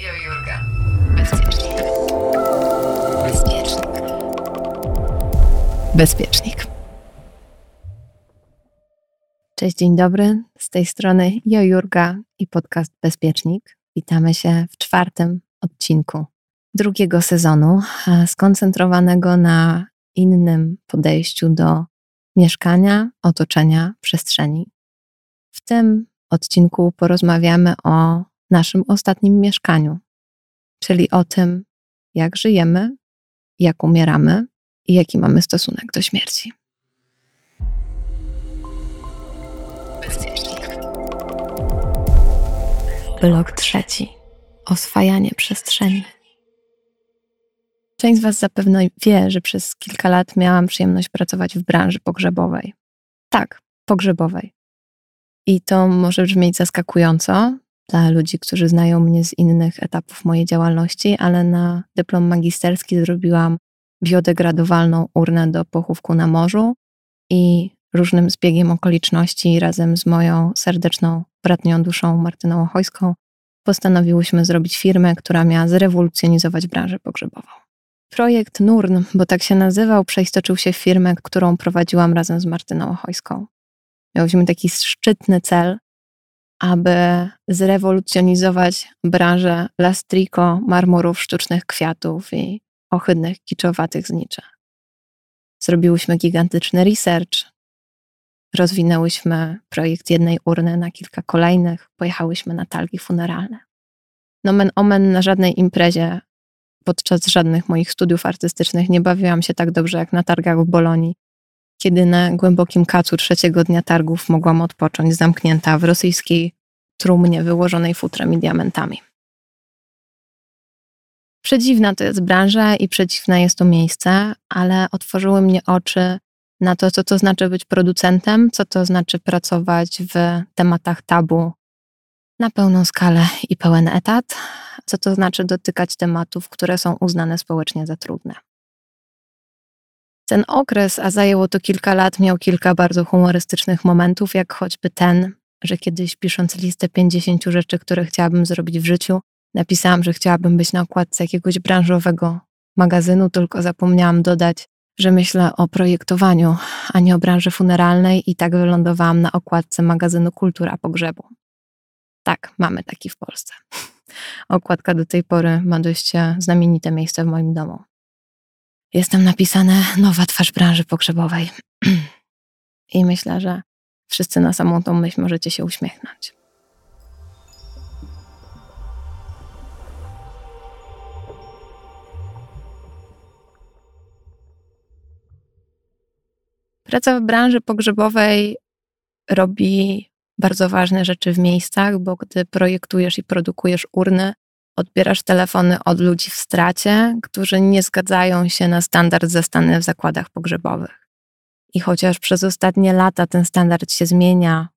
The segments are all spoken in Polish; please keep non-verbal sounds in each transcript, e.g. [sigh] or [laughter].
Jo Jurga. Bezpiecznik. Bezpiecznik. Bezpiecznik. Cześć, dzień dobry. Z tej strony Jo Jurga i podcast Bezpiecznik. Witamy się w czwartym odcinku drugiego sezonu, skoncentrowanego na innym podejściu do mieszkania, otoczenia, przestrzeni. W tym odcinku porozmawiamy o naszym ostatnim mieszkaniu, czyli o tym, jak żyjemy, jak umieramy i jaki mamy stosunek do śmierci. Blok trzeci. Oswajanie przestrzeni. Część z Was zapewne wie, że przez kilka lat miałam przyjemność pracować w branży pogrzebowej. Tak, pogrzebowej. I to może brzmieć zaskakująco dla ludzi, którzy znają mnie z innych etapów mojej działalności, ale na dyplom magisterski zrobiłam biodegradowalną urnę do pochówku na morzu i różnym zbiegiem okoliczności razem z moją serdeczną bratnią duszą Martyną Ochojską postanowiłyśmy zrobić firmę, która miała zrewolucjonizować branżę pogrzebową. Projekt NURN, bo tak się nazywał, przeistoczył się w firmę, którą prowadziłam razem z Martyną Ochojską. Miałyśmy taki szczytny cel, aby zrewolucjonizować branżę lastriko, marmurów, sztucznych kwiatów i ohydnych, kiczowatych zniczy. Zrobiłyśmy gigantyczny research, rozwinęłyśmy projekt jednej urny na kilka kolejnych, pojechałyśmy na targi funeralne. Nomen omen na żadnej imprezie podczas żadnych moich studiów artystycznych nie bawiłam się tak dobrze jak na targach w Bolonii, kiedy na głębokim kacu trzeciego dnia targów mogłam odpocząć zamknięta w rosyjskiej trumnie wyłożonej futrem i diamentami. Przedziwna to jest branża i przedziwne jest to miejsce, ale otworzyły mnie oczy na to, co to znaczy być producentem, co to znaczy pracować w tematach tabu na pełną skalę i pełen etat, co to znaczy dotykać tematów, które są uznane społecznie za trudne. Ten okres, a zajęło to kilka lat, miał kilka bardzo humorystycznych momentów, jak choćby ten, że kiedyś pisząc listę 50 rzeczy, które chciałabym zrobić w życiu, napisałam, że chciałabym być na okładce jakiegoś branżowego magazynu, tylko zapomniałam dodać, że myślę o projektowaniu, a nie o branży funeralnej i tak wylądowałam na okładce magazynu Kultura Pogrzebu. Tak, mamy taki w Polsce. [laughs] Okładka do tej pory ma dość znamienite miejsce w moim domu. Jest tam napisane nowa twarz branży pogrzebowej. [clears throat] I myślę, że wszyscy na samą tą myśl możecie się uśmiechnąć. Praca w branży pogrzebowej robi bardzo ważne rzeczy w miejscach, bo gdy projektujesz i produkujesz urny, odbierasz telefony od ludzi w stracie, którzy nie zgadzają się na standard zastany w zakładach pogrzebowych. I chociaż przez ostatnie lata ten standard się zmienia,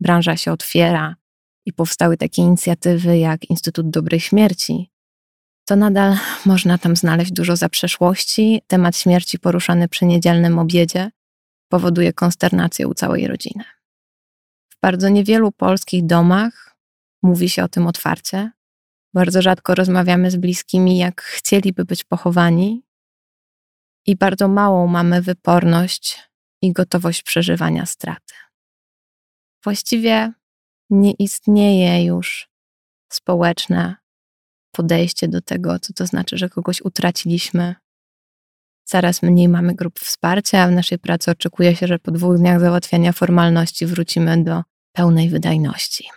branża się otwiera i powstały takie inicjatywy jak Instytut Dobrej Śmierci, to nadal można tam znaleźć dużo zaprzeszłości. Temat śmierci poruszany przy niedzielnym obiedzie powoduje konsternację u całej rodziny. W bardzo niewielu polskich domach mówi się o tym otwarcie. Bardzo rzadko rozmawiamy z bliskimi, jak chcieliby być pochowani, i bardzo małą mamy wyporność i gotowość przeżywania straty. Właściwie nie istnieje już społeczne podejście do tego, co to znaczy, że kogoś utraciliśmy. Coraz mniej mamy grup wsparcia, a w naszej pracy oczekuje się, że po dwóch dniach załatwiania formalności wrócimy do pełnej wydajności.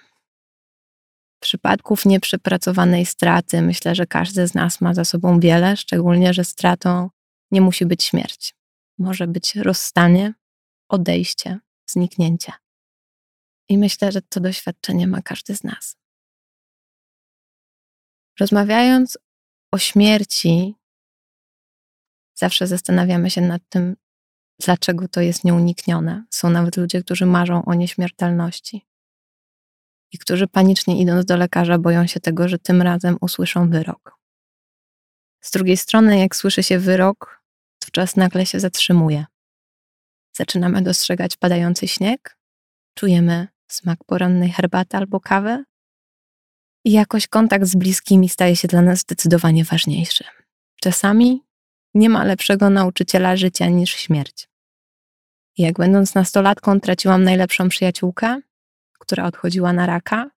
Przypadków nieprzepracowanej straty myślę, że każdy z nas ma za sobą wiele, szczególnie, że stratą nie musi być śmierć. Może być rozstanie, odejście, zniknięcie. I myślę, że to doświadczenie ma każdy z nas. Rozmawiając o śmierci, zawsze zastanawiamy się nad tym, dlaczego to jest nieuniknione. Są nawet ludzie, którzy marzą o nieśmiertelności i którzy panicznie idąc do lekarza boją się tego, że tym razem usłyszą wyrok. Z drugiej strony, jak słyszy się wyrok, to czas nagle się zatrzymuje. Zaczynamy dostrzegać padający śnieg, czujemy smak porannej herbaty albo kawy I jakoś kontakt z bliskimi staje się dla nas zdecydowanie ważniejszy. Czasami nie ma lepszego nauczyciela życia niż śmierć. Jak będąc nastolatką traciłam najlepszą przyjaciółkę, która odchodziła na raka,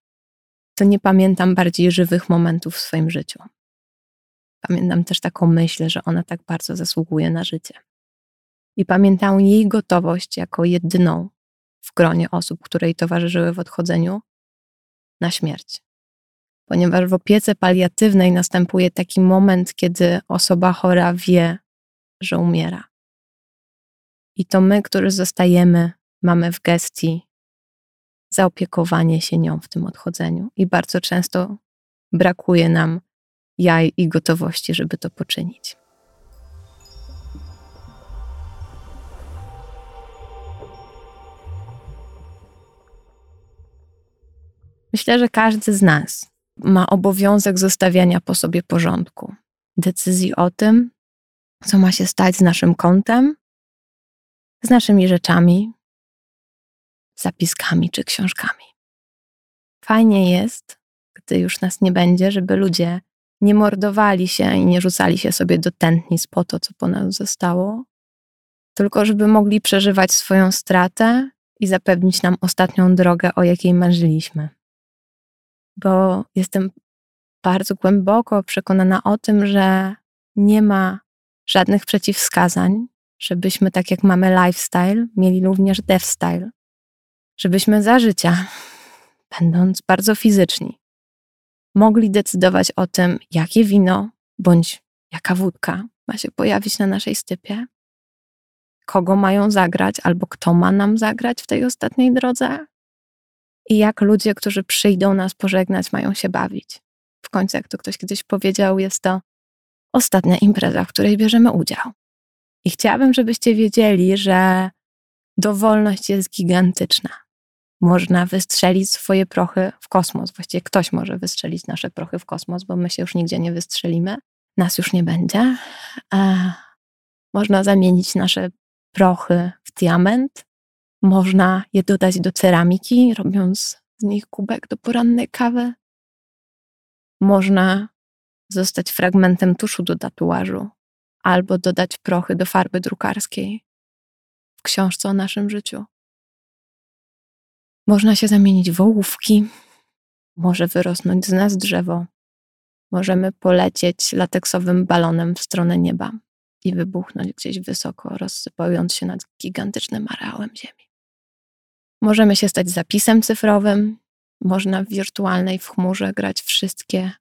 to nie pamiętam bardziej żywych momentów w swoim życiu. Pamiętam też taką myśl, że ona tak bardzo zasługuje na życie. I pamiętam jej gotowość jako jedyną w gronie osób, które jej towarzyszyły w odchodzeniu na śmierć. Ponieważ w opiece paliatywnej następuje taki moment, kiedy osoba chora wie, że umiera. I to my, którzy zostajemy, mamy w gestii zaopiekowanie się nią w tym odchodzeniu. I bardzo często brakuje nam jaj i gotowości, żeby to poczynić. Myślę, że każdy z nas ma obowiązek zostawiania po sobie porządku, decyzji o tym, co ma się stać z naszym kontem, z naszymi rzeczami, zapiskami czy książkami. Fajnie jest, gdy już nas nie będzie, żeby ludzie nie mordowali się i nie rzucali się sobie do tętnic po to, co po nas zostało, tylko żeby mogli przeżywać swoją stratę i zapewnić nam ostatnią drogę, o jakiej marzyliśmy. Bo jestem bardzo głęboko przekonana o tym, że nie ma żadnych przeciwwskazań, żebyśmy, tak jak mamy lifestyle, mieli również death style. Żebyśmy za życia, będąc bardzo fizyczni, mogli decydować o tym, jakie wino bądź jaka wódka ma się pojawić na naszej stypie, kogo mają zagrać albo kto ma nam zagrać w tej ostatniej drodze i jak ludzie, którzy przyjdą nas pożegnać, mają się bawić. W końcu, jak to ktoś kiedyś powiedział, jest to ostatnia impreza, w której bierzemy udział. I chciałabym, żebyście wiedzieli, że dowolność jest gigantyczna. Można wystrzelić swoje prochy w kosmos. Właściwie ktoś może wystrzelić nasze prochy w kosmos, bo my się już nigdzie nie wystrzelimy. Nas już nie będzie. A można zamienić nasze prochy w diament. Można je dodać do ceramiki, robiąc z nich kubek do porannej kawy. Można zostać fragmentem tuszu do tatuażu albo dodać prochy do farby drukarskiej w książce o naszym życiu. Można się zamienić w ołówki, może wyrosnąć z nas drzewo, możemy polecieć lateksowym balonem w stronę nieba i wybuchnąć gdzieś wysoko, rozsypując się nad gigantycznym areałem Ziemi. Możemy się stać zapisem cyfrowym, można w wirtualnej w chmurze grać wszystkie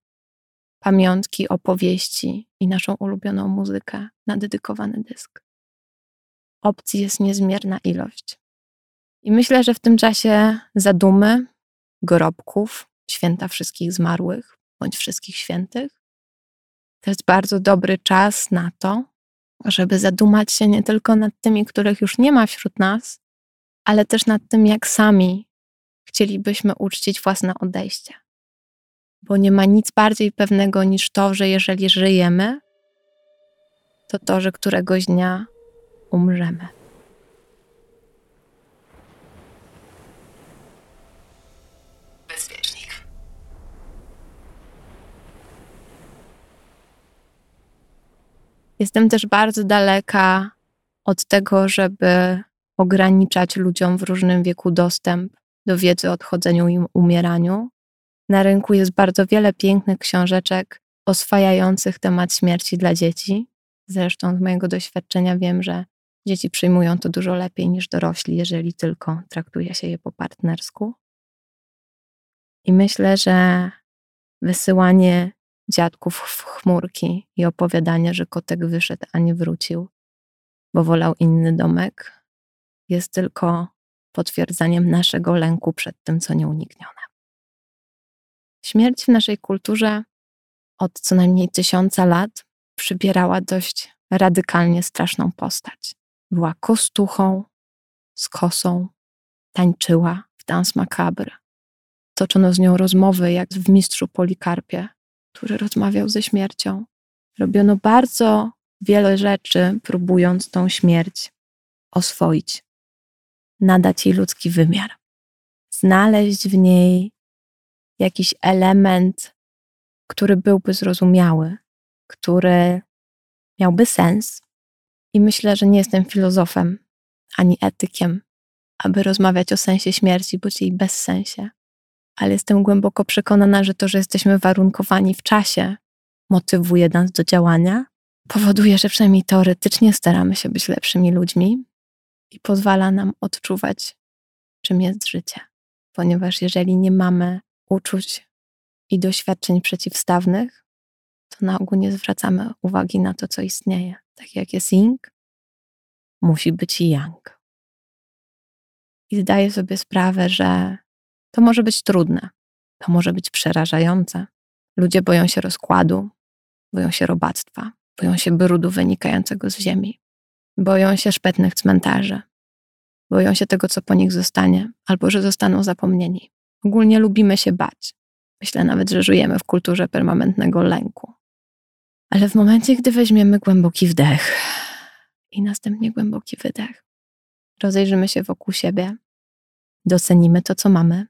pamiątki, opowieści i naszą ulubioną muzykę na dedykowany dysk. Opcji jest niezmierna ilość. I myślę, że w tym czasie zadumy, gorobków, święta wszystkich zmarłych bądź wszystkich świętych, to jest bardzo dobry czas na to, żeby zadumać się nie tylko nad tymi, których już nie ma wśród nas, ale też nad tym, jak sami chcielibyśmy uczcić własne odejście bo nie ma nic bardziej pewnego niż to, że jeżeli żyjemy, to to, że któregoś dnia umrzemy. Jestem też bardzo daleka od tego, żeby ograniczać ludziom w różnym wieku dostęp do wiedzy o odchodzeniu i umieraniu, na rynku jest bardzo wiele pięknych książeczek oswajających temat śmierci dla dzieci. Zresztą z mojego doświadczenia wiem, że dzieci przyjmują to dużo lepiej niż dorośli, jeżeli tylko traktuje się je po partnersku. I myślę, że wysyłanie dziadków w chmurki i opowiadanie, że kotek wyszedł, a nie wrócił, bo wolał inny domek, jest tylko potwierdzaniem naszego lęku przed tym, co nieuniknione. Śmierć w naszej kulturze od co najmniej tysiąca lat przybierała dość radykalnie straszną postać. Była kostuchą, z kosą, tańczyła w dans macabre. Toczono z nią rozmowy jak w mistrzu Polikarpie, który rozmawiał ze śmiercią. Robiono bardzo wiele rzeczy, próbując tą śmierć oswoić, nadać jej ludzki wymiar, znaleźć w niej jakiś element, który byłby zrozumiały, który miałby sens. I myślę, że nie jestem filozofem ani etykiem, aby rozmawiać o sensie śmierci bądź jej bezsensie. Ale jestem głęboko przekonana, że to, że jesteśmy warunkowani w czasie, motywuje nas do działania, powoduje, że przynajmniej teoretycznie staramy się być lepszymi ludźmi i pozwala nam odczuwać, czym jest życie. Ponieważ jeżeli nie mamy uczuć i doświadczeń przeciwstawnych, to na ogół nie zwracamy uwagi na to, co istnieje. Tak jak jest yin, musi być yang. I zdaję sobie sprawę, że to może być trudne, to może być przerażające. Ludzie boją się rozkładu, boją się robactwa, boją się brudu wynikającego z ziemi, boją się szpetnych cmentarzy, boją się tego, co po nich zostanie, albo że zostaną zapomnieni. Ogólnie lubimy się bać. Myślę nawet, że żyjemy w kulturze permanentnego lęku. Ale w momencie, gdy weźmiemy głęboki wdech i następnie głęboki wydech, rozejrzymy się wokół siebie, docenimy to, co mamy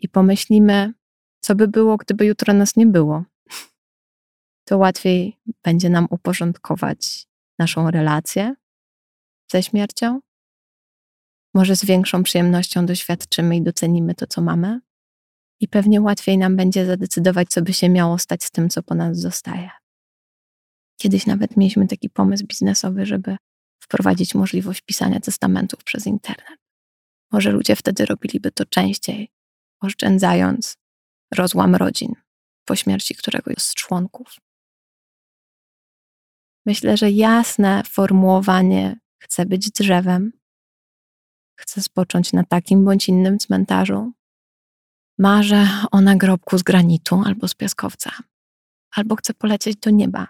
i pomyślimy, co by było, gdyby jutro nas nie było, [laughs] to łatwiej będzie nam uporządkować naszą relację ze śmiercią. Może z większą przyjemnością doświadczymy i docenimy to, co mamy, i pewnie łatwiej nam będzie zadecydować, co by się miało stać z tym, co po nas zostaje. Kiedyś nawet mieliśmy taki pomysł biznesowy, żeby wprowadzić możliwość pisania testamentów przez internet. Może ludzie wtedy robiliby to częściej, oszczędzając rozłam rodzin po śmierci któregoś z członków. Myślę, że jasne formułowanie chcę być drzewem, chcę spocząć na takim bądź innym cmentarzu, marzę o nagrobku z granitu albo z piaskowca, albo chcę polecieć do nieba.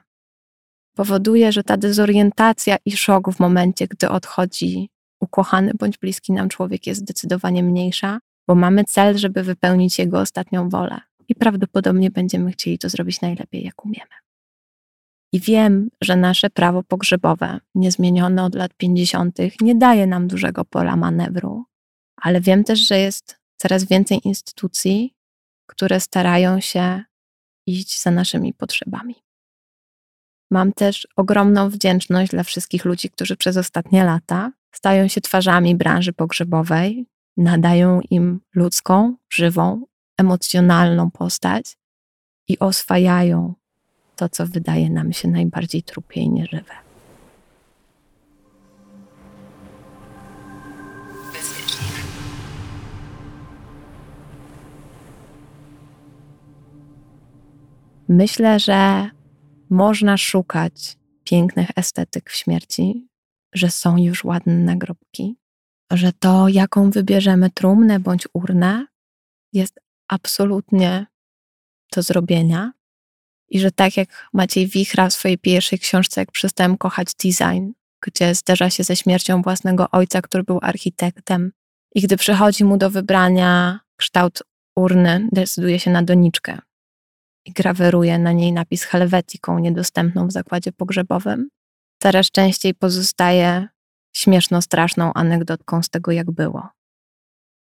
Powoduje, że ta dezorientacja i szok w momencie, gdy odchodzi ukochany bądź bliski nam człowiek, jest zdecydowanie mniejsza, bo mamy cel, żeby wypełnić jego ostatnią wolę. I prawdopodobnie będziemy chcieli to zrobić najlepiej, jak umiemy. I wiem, że nasze prawo pogrzebowe, niezmienione od lat 50., nie daje nam dużego pola manewru, ale wiem też, że jest coraz więcej instytucji, które starają się iść za naszymi potrzebami. Mam też ogromną wdzięczność dla wszystkich ludzi, którzy przez ostatnie lata stają się twarzami branży pogrzebowej, nadają im ludzką, żywą, emocjonalną postać i oswajają to, co wydaje nam się najbardziej trupie i nieżywe. Myślę, że można szukać pięknych estetyk w śmierci, że są już ładne nagrobki, że to, jaką wybierzemy trumnę bądź urnę, jest absolutnie do zrobienia. I że tak jak Maciej Wichra w swojej pierwszej książce, jak przestałem kochać design, gdzie zderza się ze śmiercią własnego ojca, który był architektem, i gdy przychodzi mu do wybrania kształt urny, decyduje się na doniczkę i graweruje na niej napis helwetiką niedostępną w zakładzie pogrzebowym. Coraz częściej pozostaje śmieszno straszną anegdotką z tego, jak było.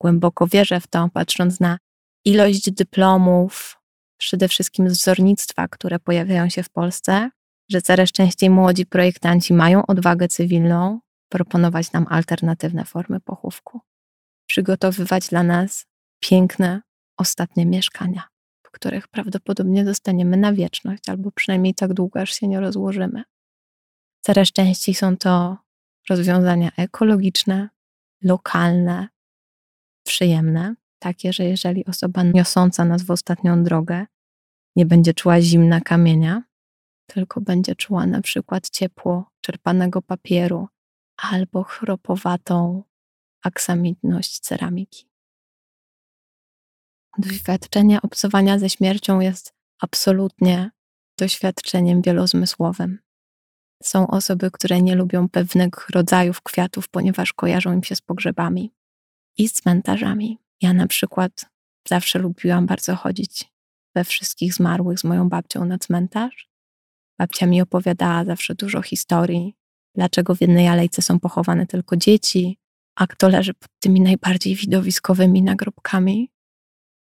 Głęboko wierzę w to, patrząc na ilość dyplomów, przede wszystkim z wzornictwa, które pojawiają się w Polsce, że coraz częściej młodzi projektanci mają odwagę cywilną proponować nam alternatywne formy pochówku, przygotowywać dla nas piękne, ostatnie mieszkania, w których prawdopodobnie zostaniemy na wieczność, albo przynajmniej tak długo, aż się nie rozłożymy. Coraz częściej są to rozwiązania ekologiczne, lokalne, przyjemne, takie, że jeżeli osoba niosąca nas w ostatnią drogę nie będzie czuła zimna kamienia, tylko będzie czuła na przykład ciepło czerpanego papieru albo chropowatą aksamitność ceramiki. Doświadczenie obcowania ze śmiercią jest absolutnie doświadczeniem wielozmysłowym. Są osoby, które nie lubią pewnych rodzajów kwiatów, ponieważ kojarzą im się z pogrzebami i z cmentarzami. Ja na przykład zawsze lubiłam bardzo chodzić we wszystkich zmarłych z moją babcią na cmentarz. Babcia mi opowiadała zawsze dużo historii, dlaczego w jednej alejce są pochowane tylko dzieci, a kto leży pod tymi najbardziej widowiskowymi nagrobkami.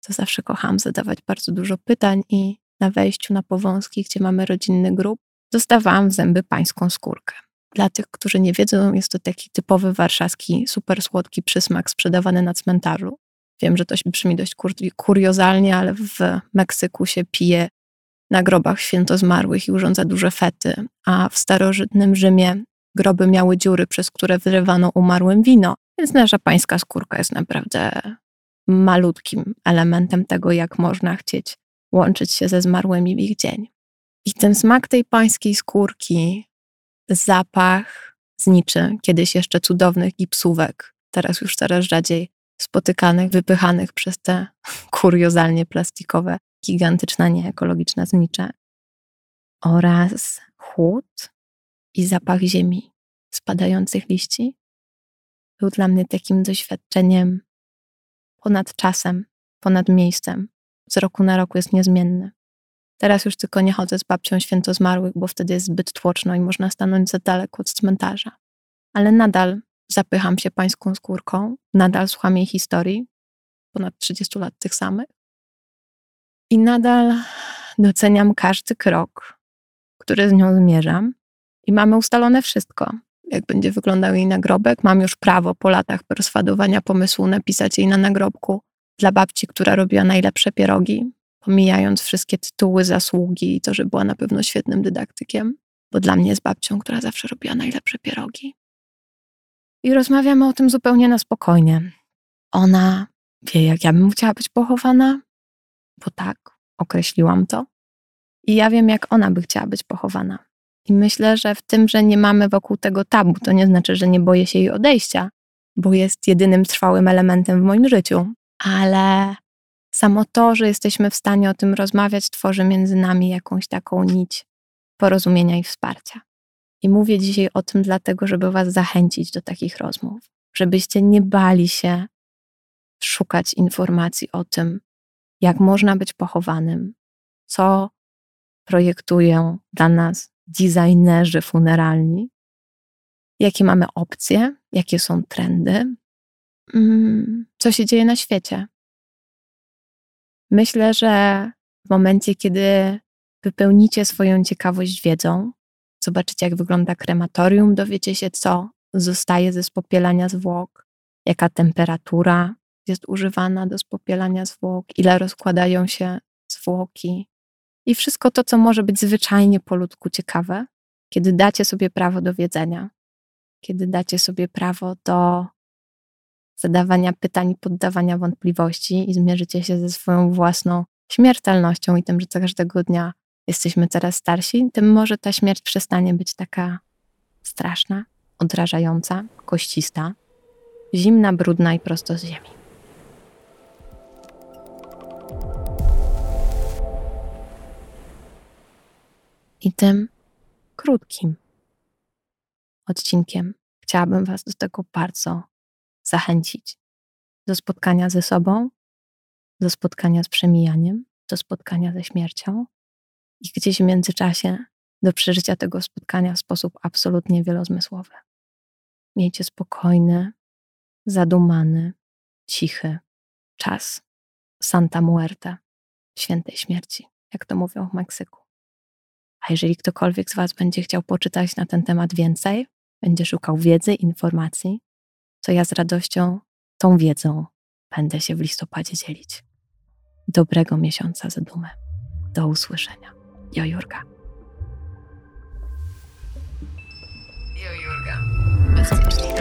to zawsze kocham zadawać bardzo dużo pytań i na wejściu na Powązki, gdzie mamy rodzinny grup, dostawałam w zęby pańską skórkę. Dla tych, którzy nie wiedzą, jest to taki typowy warszawski, super słodki przysmak sprzedawany na cmentarzu. Wiem, że to brzmi dość kur kuriozalnie, ale w Meksyku się pije na grobach święto zmarłych i urządza duże fety, a w starożytnym Rzymie groby miały dziury, przez które wyrywano umarłym wino, więc nasza pańska skórka jest naprawdę malutkim elementem tego, jak można chcieć łączyć się ze zmarłymi w ich dzień. I ten smak tej pańskiej skórki, zapach zniczy, kiedyś jeszcze cudownych gipsówek, teraz już coraz rzadziej spotykanych, wypychanych przez te [laughs] kuriozalnie plastikowe, gigantyczne, nieekologiczne znicze. Oraz chłód i zapach ziemi, spadających liści, był dla mnie takim doświadczeniem ponad czasem, ponad miejscem. Z roku na rok jest niezmienny. Teraz już tylko nie chodzę z babcią święto zmarłych, bo wtedy jest zbyt tłoczno i można stanąć za daleko od cmentarza. Ale nadal zapycham się pańską skórką, nadal słucham jej historii, ponad 30 lat tych samych. I nadal doceniam każdy krok, który z nią zmierzam. I mamy ustalone wszystko. Jak będzie wyglądał jej nagrobek, mam już prawo po latach perswadowania pomysłu napisać jej na nagrobku dla babci, która robiła najlepsze pierogi, pomijając wszystkie tytuły, zasługi i to, że była na pewno świetnym dydaktykiem, bo dla mnie jest babcią, która zawsze robiła najlepsze pierogi. I rozmawiamy o tym zupełnie na spokojnie. Ona wie, jak ja bym chciała być pochowana, bo tak, określiłam to. I ja wiem, jak ona by chciała być pochowana. I myślę, że w tym, że nie mamy wokół tego tabu, to nie znaczy, że nie boję się jej odejścia, bo jest jedynym trwałym elementem w moim życiu. Ale samo to, że jesteśmy w stanie o tym rozmawiać, tworzy między nami jakąś taką nić porozumienia i wsparcia. I mówię dzisiaj o tym dlatego, żeby Was zachęcić do takich rozmów, żebyście nie bali się szukać informacji o tym, jak można być pochowanym, co projektują dla nas designerzy funeralni, jakie mamy opcje, jakie są trendy, mm, co się dzieje na świecie. Myślę, że w momencie, kiedy wypełnicie swoją ciekawość wiedzą, zobaczycie, jak wygląda krematorium, dowiecie się, co zostaje ze spopielania zwłok, jaka temperatura jest używana do spopielania zwłok, ile rozkładają się zwłoki i wszystko to, co może być zwyczajnie po ludzku ciekawe, kiedy dacie sobie prawo do wiedzenia, kiedy dacie sobie prawo do zadawania pytań poddawania wątpliwości i zmierzycie się ze swoją własną śmiertelnością i tym, że każdego dnia jesteśmy coraz starsi, tym może ta śmierć przestanie być taka straszna, odrażająca, koścista, zimna, brudna i prosto z ziemi. I tym krótkim odcinkiem chciałabym Was do tego bardzo zachęcić. Do spotkania ze sobą, do spotkania z przemijaniem, do spotkania ze śmiercią i gdzieś w międzyczasie do przeżycia tego spotkania w sposób absolutnie wielozmysłowy. Miejcie spokojny, zadumany, cichy czas Santa Muerte, świętej śmierci, jak to mówią w Meksyku. A jeżeli ktokolwiek z Was będzie chciał poczytać na ten temat więcej, będzie szukał wiedzy, informacji, to ja z radością tą wiedzą będę się w listopadzie dzielić. Dobrego miesiąca za dumę. Do usłyszenia. Jo Jurga. Jo Jurga. Bezpiecznika.